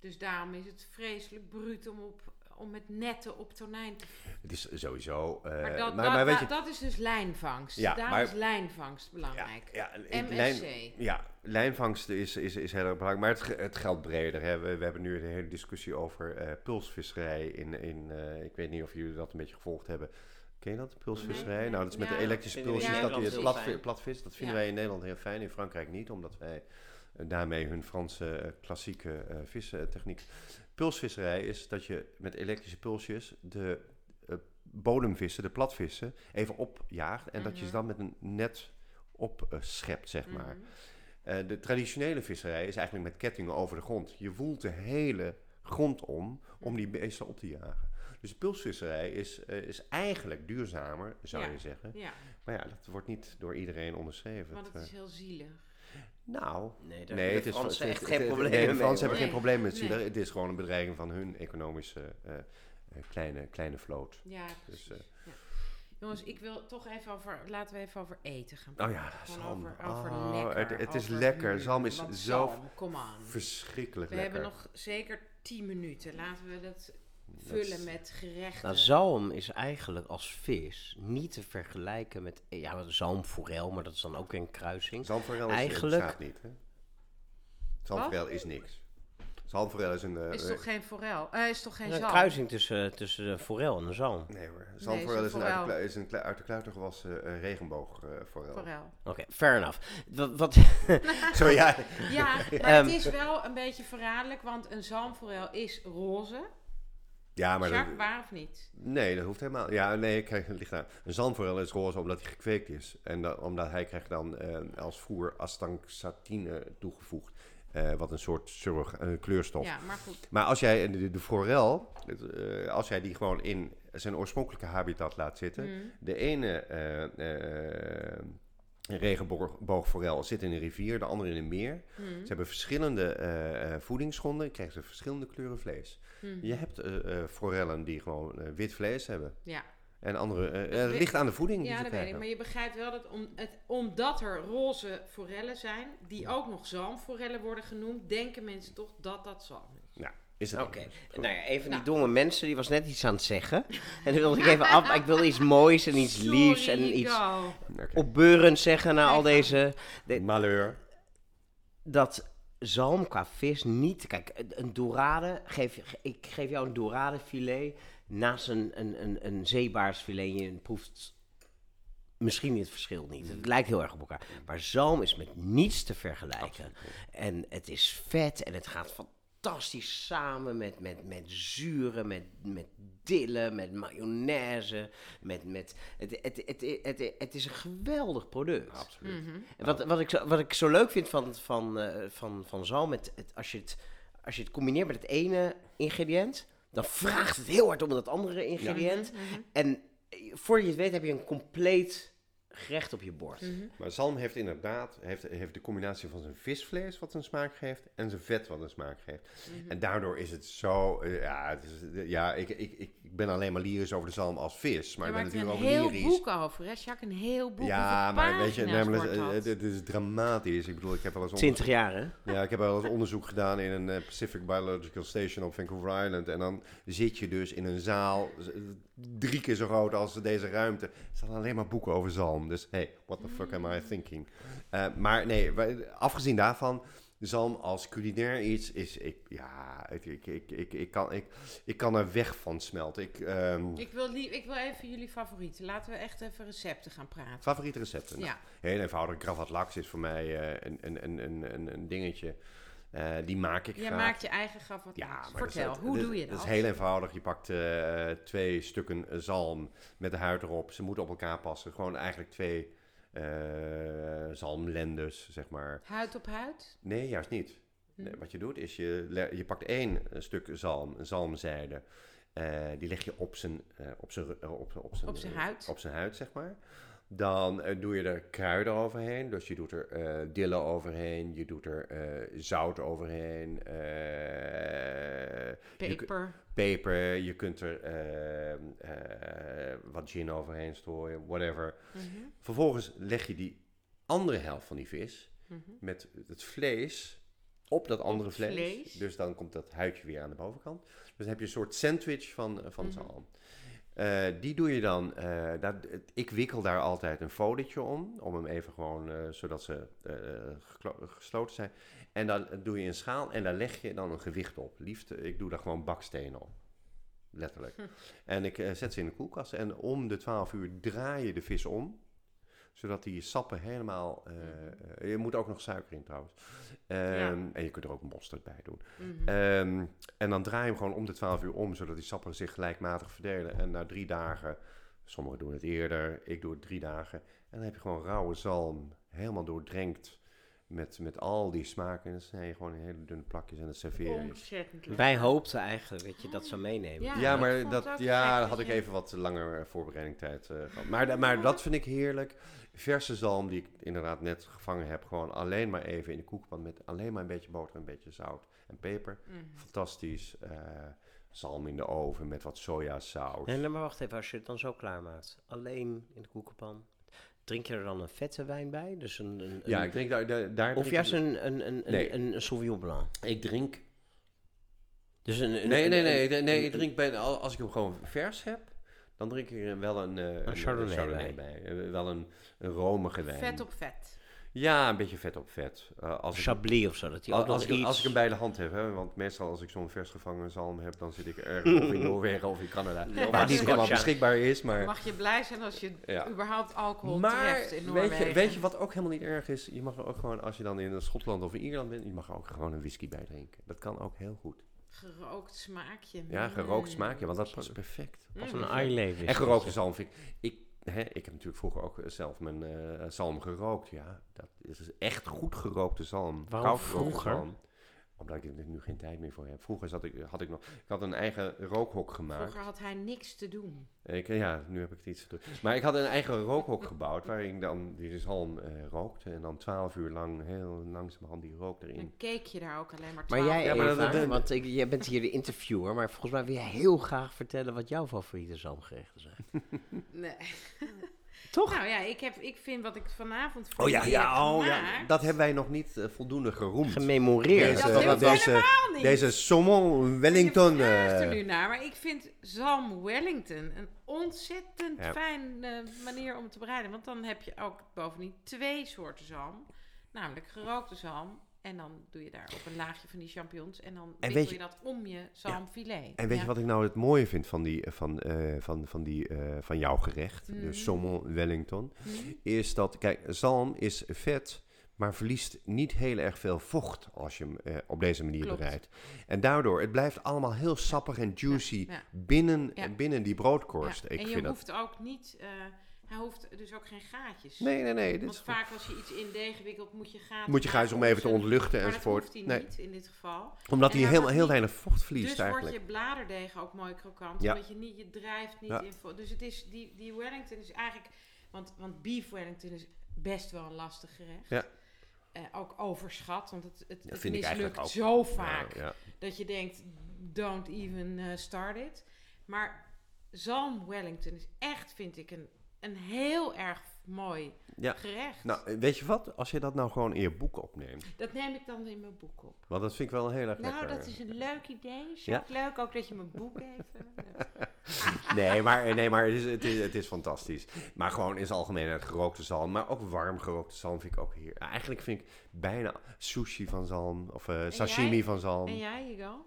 Dus daarom is het vreselijk bruut om, op, om met netten op tonijn te Het is sowieso... eh, Maar, dat, maar, dat, maar weet je, dat is dus lijnvangst. Ja, Daarom maar- is lijnvangst belangrijk. Ja, MSC. lijn- ja, lijnvangst is, is, is heel erg belangrijk, maar het, het geldt breder. Hè. We, we hebben nu een hele discussie over eh, pulsvisserij. In, in, ik weet niet of jullie dat een beetje gevolgd hebben. Ken je dat, pulsvisserij? Nee, nee. Nou, dat is met Ja, de elektrische pulsjes, dat je het plat, platvis. Dat vinden Ja. wij in Nederland heel fijn, in Frankrijk niet, omdat wij eh, daarmee hun Franse eh, klassieke eh vistechniek... Pulsvisserij is dat je met elektrische pulsjes de bodemvissen, de platvissen, even opjaagt. En dat je ze dan met een net opschept, zeg maar. Mhm. Eh, de traditionele visserij is eigenlijk met kettingen over de grond. Je woelt de hele grond om om die beesten op te jagen. Dus de pulsvisserij is, eh, is eigenlijk duurzamer, zou Ja. je zeggen. Ja, Maar ja, dat wordt niet door iedereen onderschreven. want Het, is eh, heel zielig. nou, Nee, daar nee, hebben het is Fransen echt geen het- problemen Nee, de Fransen hebben geen probleem met zielig. Nee. Het is gewoon een bedreiging van hun economische eh, eh, kleine, kleine vloot. Ja, Dus, precies. eh, ja. Jongens, ik wil toch even over... Laten we even over eten gaan Oh ja, zalm. over, over Oh, lekker. het- het is over- lekker. mm, Zalm is zo. Verschrikkelijk We lekker. hebben nog zeker 10 minuten. Laten we Dat vullen met gerechten. Nou, zalm is eigenlijk als vis niet te vergelijken met... Ja, zalmforel, maar dat is dan ook een kruising. Zalmforel is, Eigenlijk- bestaat niet, hè? Zalmforel is niks. Zalmforel is een... eh, is toch geen forel? Eh, is toch geen Een zalm? kruising tussen, tussen een forel en een zalm. Nee hoor. is Zalmforel een is, een is een uit de kluiter gewassen eh, regenboogforel. Forel. Oké, fair enough. Wat, wat, Sorry, ja. Ja, maar Ehm, het is wel een beetje verraderlijk, want een zalmforel is roze. Ja, maar... Dat- waar of niet? Nee, dat hoeft helemaal. Ja, nee, kijk, het ligt aan. Een zalmforel is roze omdat hij gekweekt is. En da- omdat hij krijgt dan eh, als voer astaxantine toegevoegd. eh, wat een soort surrog- een kleurstof. Ja, maar goed. Maar als jij de, de forel, het, eh, als jij die gewoon in zijn oorspronkelijke habitat laat zitten. Mm. De ene eh, eh, regenboogforel zit in een rivier, de andere in een meer. Mm. Ze hebben verschillende eh, eh, voedingsgronden, krijgen ze verschillende kleuren vlees. Mm. Je hebt eh, eh, forellen die gewoon eh, wit vlees hebben. Ja. En andere, Dat het ligt aan de voeding die Ja, ze dat weet ik. Maar je begrijpt wel dat om, het, omdat er roze forellen zijn, die ook nog zalmforellen worden genoemd, denken mensen toch dat dat zalm is. Ja, is het Oké, ook. nou ja, een van die Nou. domme mensen, die was net iets aan het zeggen. En dan wilde ik even af, ik wilde iets moois en iets liefs en iets opbeurends zeggen na al deze... de- Malheur. dat zalm qua vis niet... Kijk, een- dorade, geef, ik geef jou een dorade filet naast een, een, een, een zeebaarsfilet en je proeft misschien het verschil niet. Het lijkt heel erg op elkaar. Maar zalm is met niets te vergelijken. En het is vet en het gaat fantastisch samen met, met, met zuren, met, met dillen, met mayonaise. Met, met, het, het, het, het, het, is een geweldig product. Absoluut. Mhm. En wat, wat, ik zo, wat ik zo leuk vind van, van, eh, van, van zalm, het, het, als, je het, als je het combineert met het ene ingrediënt, dan vraagt het heel hard om dat andere ingrediënt. Mhm, En eh, voor je het weet heb je een compleet gerecht op je bord. mhm. Maar zalm heeft inderdaad heeft, heeft de combinatie van zijn visvlees wat een smaak geeft en zijn vet wat een smaak geeft. Mhm. En daardoor is het zo, eh, ja, het is, ja ik, ik, ik, ik ben alleen maar lyrisch over de zalm als vis, maar Je ik ben maakt er een natuurlijk ook heel lyrisch. boek over, hè? Jacques, een heel boek. Ja, maar weet je, namelijk, eh, het is dramatisch. Ik bedoel, ik heb wel eens 20 jaar, hè? Ja, ik heb wel eens onderzoek gedaan in een eh, Pacific Biological Station op Vancouver Island. En dan zit je dus in een zaal, drie keer zo groot als deze ruimte. Er staan alleen maar boeken over zalm. Dus hey, what the fuck am I thinking? Eh, maar nee, afgezien daarvan, zalm als culinair iets is, ik, ja, ik, ik, ik, ik, ik, kan, ik, ik kan er weg van smelten. Ik, ehm, Ik wil, lie- ik wil even jullie favorieten. Laten we echt even recepten gaan praten. Favoriete recepten? Nou, Ja. Heel eenvoudig. Gravat laks is voor mij eh, een, een, een, een, een dingetje. Eh, die maak ik Jij graag. maakt je eigen graf wat Ja, Vertel, dat- hoe dat- doe je dat? Dat is heel eenvoudig. Je pakt eh, twee stukken zalm met de huid erop. Ze moeten op elkaar passen. Gewoon eigenlijk twee eh zalmlendes, zeg maar. Huid op huid? Nee, juist niet. Nee, Hm. wat je doet is, je, je pakt één stuk zalm, een zalmzijde. Die leg je op zijn, op zijn, op, op zijn, Op zijn huid. op zijn huid, zeg maar. Dan eh, doe je er kruiden overheen. Dus je doet er eh dille overheen. Je doet er eh, zout overheen. eh, je Peper. peper. Je kunt er wat gin overheen strooien. Whatever. Mhm, Vervolgens leg je die andere helft van die vis mhm. met het vlees op dat andere vlees. vlees. Dus dan komt dat huidje weer aan de bovenkant. Dus dan heb je een soort sandwich van, van Mhm. zalm. Eh, die doe je dan, eh, daar, ik wikkel daar altijd een folietje om, om hem even gewoon, eh, zodat ze gesloten zijn. En dan doe je een schaal en daar leg je dan een gewicht op. Liefst, eh, ik doe daar gewoon bakstenen op. Letterlijk. Hm. En ik zet ze in de koelkast en om de 12 uur draai je de vis om zodat die sappen helemaal. eh, eh, je moet ook nog suiker in trouwens. Ehm, En je kunt er ook mosterd bij doen. Mhm. Ehm, en dan draai je hem gewoon om de 12 uur om, zodat die sappen zich gelijkmatig verdelen. En na drie dagen, sommigen doen het eerder, ik doe het drie dagen. En dan heb je gewoon rauwe zalm, helemaal doordrenkt met, met al die smaken. En dan snij je gewoon in hele dunne plakjes en dat serveer je. Ontzettend leuk. Wij hoopten eigenlijk dat je dat zou meenemen. Ja. Ja, maar dat, het ja, daar had ik je- even wat langer eh, voorbereidingstijd eh gehad. Maar, maar dat vind ik heerlijk. Verse zalm die ik inderdaad net gevangen heb. Gewoon alleen maar even in de koekpan met alleen maar een beetje boter, een beetje zout en peper. Mhm. Fantastisch. eh, zalm in de oven met wat sojasaus. Nee, nee, maar wacht even, als je het dan zo klaarmaakt. Alleen in de koekenpan. Drink je er dan een vette wijn bij? Dus een, een, Ja, ik drink daar, daar, daar Of drink juist een, een, een, Nee. een, een, Sauvignon Blanc. Ik drink Dus een, een- Nee, nee, nee. nee, nee, een- ik drink bij, al- als ik hem gewoon vers heb, dan drink ik er wel een, eh, een, Chardonnay bij. Eh, Wel een, een romige wijn. Vet op vet. Ja, een beetje vet op vet. Eh, als ik, Chablis of zo. Dat die als, ik, iets... als ik hem bij de hand heb, hè, want meestal als ik zo'n vers gevangen zalm heb, dan zit ik ergens of in Noorwegen of in Canada. Ja. Waar die helemaal beschikbaar is, maar... Mag je blij zijn als je Ja. überhaupt alcohol Maar treft in weet Noorwegen. je, weet je wat ook helemaal niet erg is? Je mag er ook gewoon, als je dan in Schotland of in Ierland bent, je mag er ook gewoon een whisky bij drinken. Dat kan ook heel goed. Gerookt smaakje. Ja, gerookt smaakje, want dat past perfect. Past Mm. Een eyeleven. En gerookte zalm vind ik... ik hè, ik heb natuurlijk vroeger ook zelf mijn eh, zalm gerookt. Ja, dat is dus echt goed gerookte zalm. Waarom vroeger? zalm. Omdat ik er nu geen tijd meer voor heb. Vroeger zat ik, had ik nog... Ik had een eigen rookhok gemaakt. Vroeger had hij niks te doen. Ik, ja, nu heb ik het iets te druk. Maar ik had een eigen rookhok gebouwd... waarin ik dan die zalm eh, rookte. En dan twaalf uur lang heel langzamerhand die rook erin. Dan keek je daar ook alleen maar Maar 12 jij, Ja, maar dat- Eva, dat- want ik, jij bent hier de interviewer, maar volgens mij wil jij heel graag vertellen wat jouw favoriete zalmgerechten zijn. Nee. Toch? Nou ja, ik, heb, ik vind wat ik vanavond voor Oh ja, ja, oh ja. Dat hebben wij nog niet eh, voldoende geroemd. Gememoreerd. dat Deze, hoeft deze, helemaal niet. deze saumon Wellington. Je vraagt er nu naar, maar ik vind zalm Wellington een ontzettend Ja. fijn eh, manier om te bereiden. Want dan heb je ook bovendien twee soorten zalm. Namelijk gerookte zalm. En dan doe je daar op een laagje van die champignons. En dan wikkel je, je- dat om je zalmfilet. En weet Ja. je wat ik nou het mooie vind van, die, van, eh, van, van, die, eh, van jouw gerecht, de saumon Wellington, Mhm. is dat, kijk, zalm is vet, maar verliest niet heel erg veel vocht als je hem eh, op deze manier Klopt. bereidt. En daardoor, het blijft allemaal heel sappig en juicy ja. binnen, Ja. binnen die broodkorst. Ja, Ik en je vind hoeft ook niet... eh, hij hoeft dus ook geen gaatjes. Nee, nee, nee. Want vaak als je iets in deeg wikkelt, moet je gaten moet je maken om even te ontluchten Maar enzovoort. dat hoeft hij niet in dit geval. Omdat En hij heel, heel weinig vocht verliest dus eigenlijk. wordt je bladerdeeg ook mooi krokant. Ja. Omdat je niet, je drijft niet Ja. in. vo- Dus het is, die, die Wellington is eigenlijk, want, want beef Wellington is best wel een lastig gerecht. Ja. Eh, ook overschat, want het, het, mislukt zo vaak dat je denkt, don't even eh, start it. Maar zalm Wellington is echt, vind ik, een, een heel erg mooi Ja. gerecht. Nou, weet je wat? Als je dat nou gewoon in je boek opneemt. Dat neem ik dan in mijn boek op. Want dat vind ik wel heel erg Nou, lekker. dat is een leuk idee. Is Ja. ook leuk ook dat je mijn boek even... Nee, maar, nee, maar het, is, het, is, het is fantastisch. Maar gewoon in zijn algemeenheid gerookte zalm. Maar ook warm gerookte zalm vind ik ook hier. Eigenlijk vind ik bijna sushi van zalm. Of eh, sashimi van zalm. En jij, Hugo?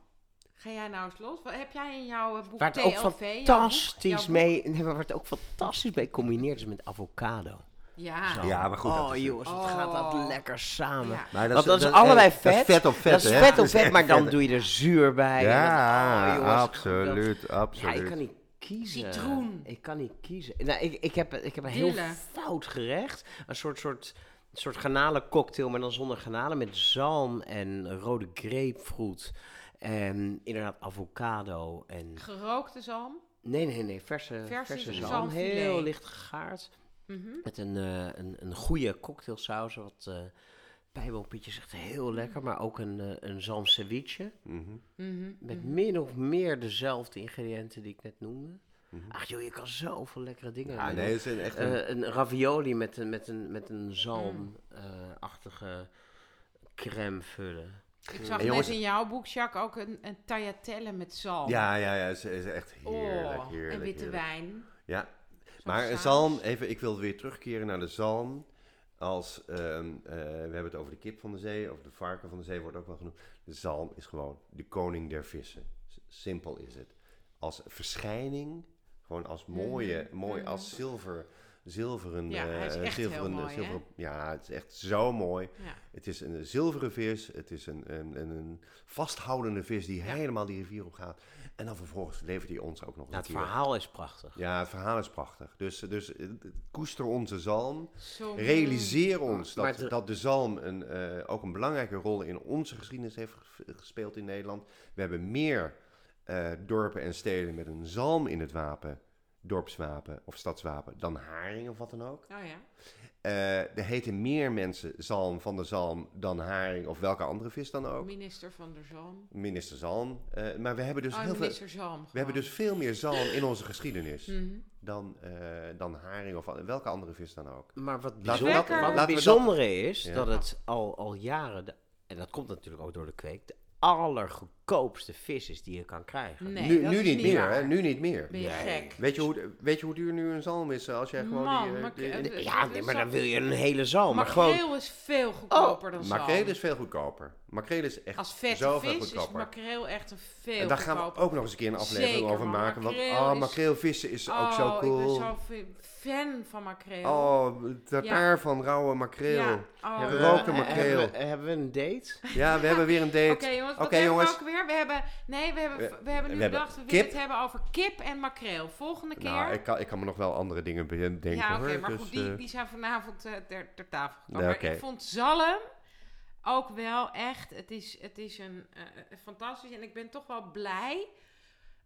Ga jij nou eens los? Wat heb jij in jouw eh, boek Waar het ook TLV? jouw boek? fantastisch Jouw boek? mee, nee, maar waar het ook fantastisch mee combineert is met avocado. Ja. Zo. Ja, maar goed, dat Oh jongens, wat gaat dat Oh. lekker samen. Ja. Maar Want dat is dat- allebei dat is vet. vet op vet, dat is hè? vet Dat op vet, maar dan doe je er zuur bij. Ja, dat- oh, jongens, absoluut, dat- absoluut. Ja, ik kan niet kiezen. Citroen. Ik kan niet kiezen. Nou, ik, ik, heb, ik heb een heel Dille. fout gerecht. Een soort, soort, soort garnalencocktail, maar dan zonder garnalen. Met zalm en rode grapefruit. En inderdaad avocado. En... Gerookte zalm. Nee, nee, nee. Verse, Verse verse zalm. Heel licht gegaard. Mhm. Met een, eh, een, een goede cocktailsaus. Wat uh, bijbelpietje zegt heel lekker. Maar ook een, uh, een zalm ceviche. Mhm. Mhm, Met mhm. min of meer dezelfde ingrediënten die ik net noemde. Mhm. Ach joh, je kan zoveel lekkere dingen Ja, nee, het is een, echt een... Eh, een ravioli met een, met een, met een zalmachtige crème vullen. Ik zag net in jouw boek, Jacques, ook een, een tagliatelle met zalm. ja, ja, ja, is, is echt heerlijk, oh, heerlijk. en witte heerlijk. wijn. Ja, maar saus. zalm, even, ik wil weer terugkeren naar de zalm. Als, ehm, eh, we hebben het over de kip van de zee, of de varken van de zee wordt ook wel genoemd. De zalm is gewoon de koning der vissen. Simpel is het. Als verschijning, gewoon als mooie, Mhm, mooi, mhm. als zilver, zilveren, Ja, hij is eh, echt zilveren, mooi, hè? zilveren, ja, het is echt zo mooi. Ja. Het is een zilveren vis, het is een, een, een, vasthoudende vis die Ja. helemaal die rivier op gaat. En dan vervolgens levert hij ons ook nog Nou, een het keer. verhaal is prachtig. Ja, het verhaal is prachtig. Dus, dus eh, koester onze zalm. Zo Realiseer ons dat, het- dat de zalm een, eh, ook een belangrijke rol in onze geschiedenis heeft ge- gespeeld in Nederland. We hebben meer eh, dorpen en steden met een zalm in het wapen, dorpswapen of stadswapen, dan haring of wat dan ook. Oh ja. Eh, er heten meer mensen zalm van de zalm dan haring of welke andere vis dan ook. Minister van der Zalm. Minister zalm. Eh, maar we hebben dus oh, heel veel... Zalm. We hebben dus veel meer zalm in onze geschiedenis Mhm. dan, eh, dan haring of welke andere vis dan ook. Maar wat, bijzonder, dat- wat laten het we bijzondere is, Ja. dat het al, al jaren, de- en dat komt natuurlijk ook door de kweek, de allergoedkoopste vis is die je kan krijgen. Nee, nu dat nu is niet meer, waar. hè? Nu niet meer. Ben je gek? Weet je, hoe, weet je hoe duur nu een zalm is eh, als jij gewoon Man, die... eh, maar- die- eh, die- Ja, nee, maar dan wil je een hele zalm. Maar Makreel gewoon, is veel goedkoper dan zalm. Makreel is veel goedkoper. Makreel is echt Als vette zoveel vis is goedkoper. makreel echt een veel en daar gaan we goedkoper. ook nog eens een keer een aflevering Zeker, over man. maken. Want Makreel oh, is- makreelvissen is ook oh, zo cool. ik ben zo fa- fan van makreel. Oh, tartaar van rauwe makreel. Ja. Oh, Gerookte ja. makreel. Hebben we, hebben we een date? Ja, we hebben weer een date. Oké jongens, wat Oké, hebben jongens. we ook weer? We hebben, nee, we hebben, We- hebben nu we bedacht, we willen het hebben over kip en makreel. Volgende keer. Nou, ik kan, ik kan me nog wel andere dingen bedenken ja, oké, maar dus, goed, die, eh, die zijn vanavond eh, ter, ter tafel gekomen. Ja, Maar ik vond zalm ook wel echt, het is, het is een eh, fantastisch en ik ben toch wel blij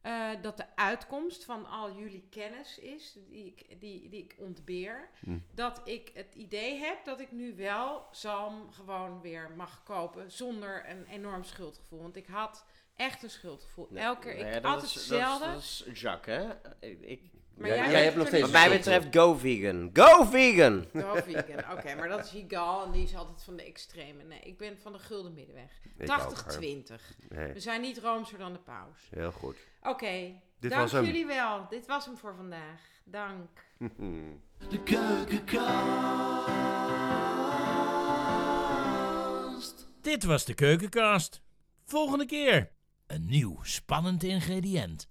eh, dat de uitkomst van al jullie kennis is, die ik, die, die ik ontbeer, Hm. dat ik het idee heb dat ik nu wel zalm gewoon weer mag kopen zonder een enorm schuldgevoel. Want ik had echt een schuldgevoel. Elke keer, ik Nee, altijd is- hetzelfde. Dat is, dat is Jacques, hè? Ik, ik, Maar Jij- jij, jij bent hebt nog steeds wat mij betreft, go vegan. Go vegan! Go vegan. Oké, maar dat is Higal en die is altijd van de extreme. Nee, ik ben van de gulden middenweg. Ik ook, hoor. 80-20. nee, We zijn niet roomser dan de paus. heel goed. Oké, Dit dank was hem. jullie wel. Dit was hem voor vandaag. Dank. De keukenkast. Dit was de keukenkast. Volgende keer een nieuw spannend ingrediënt.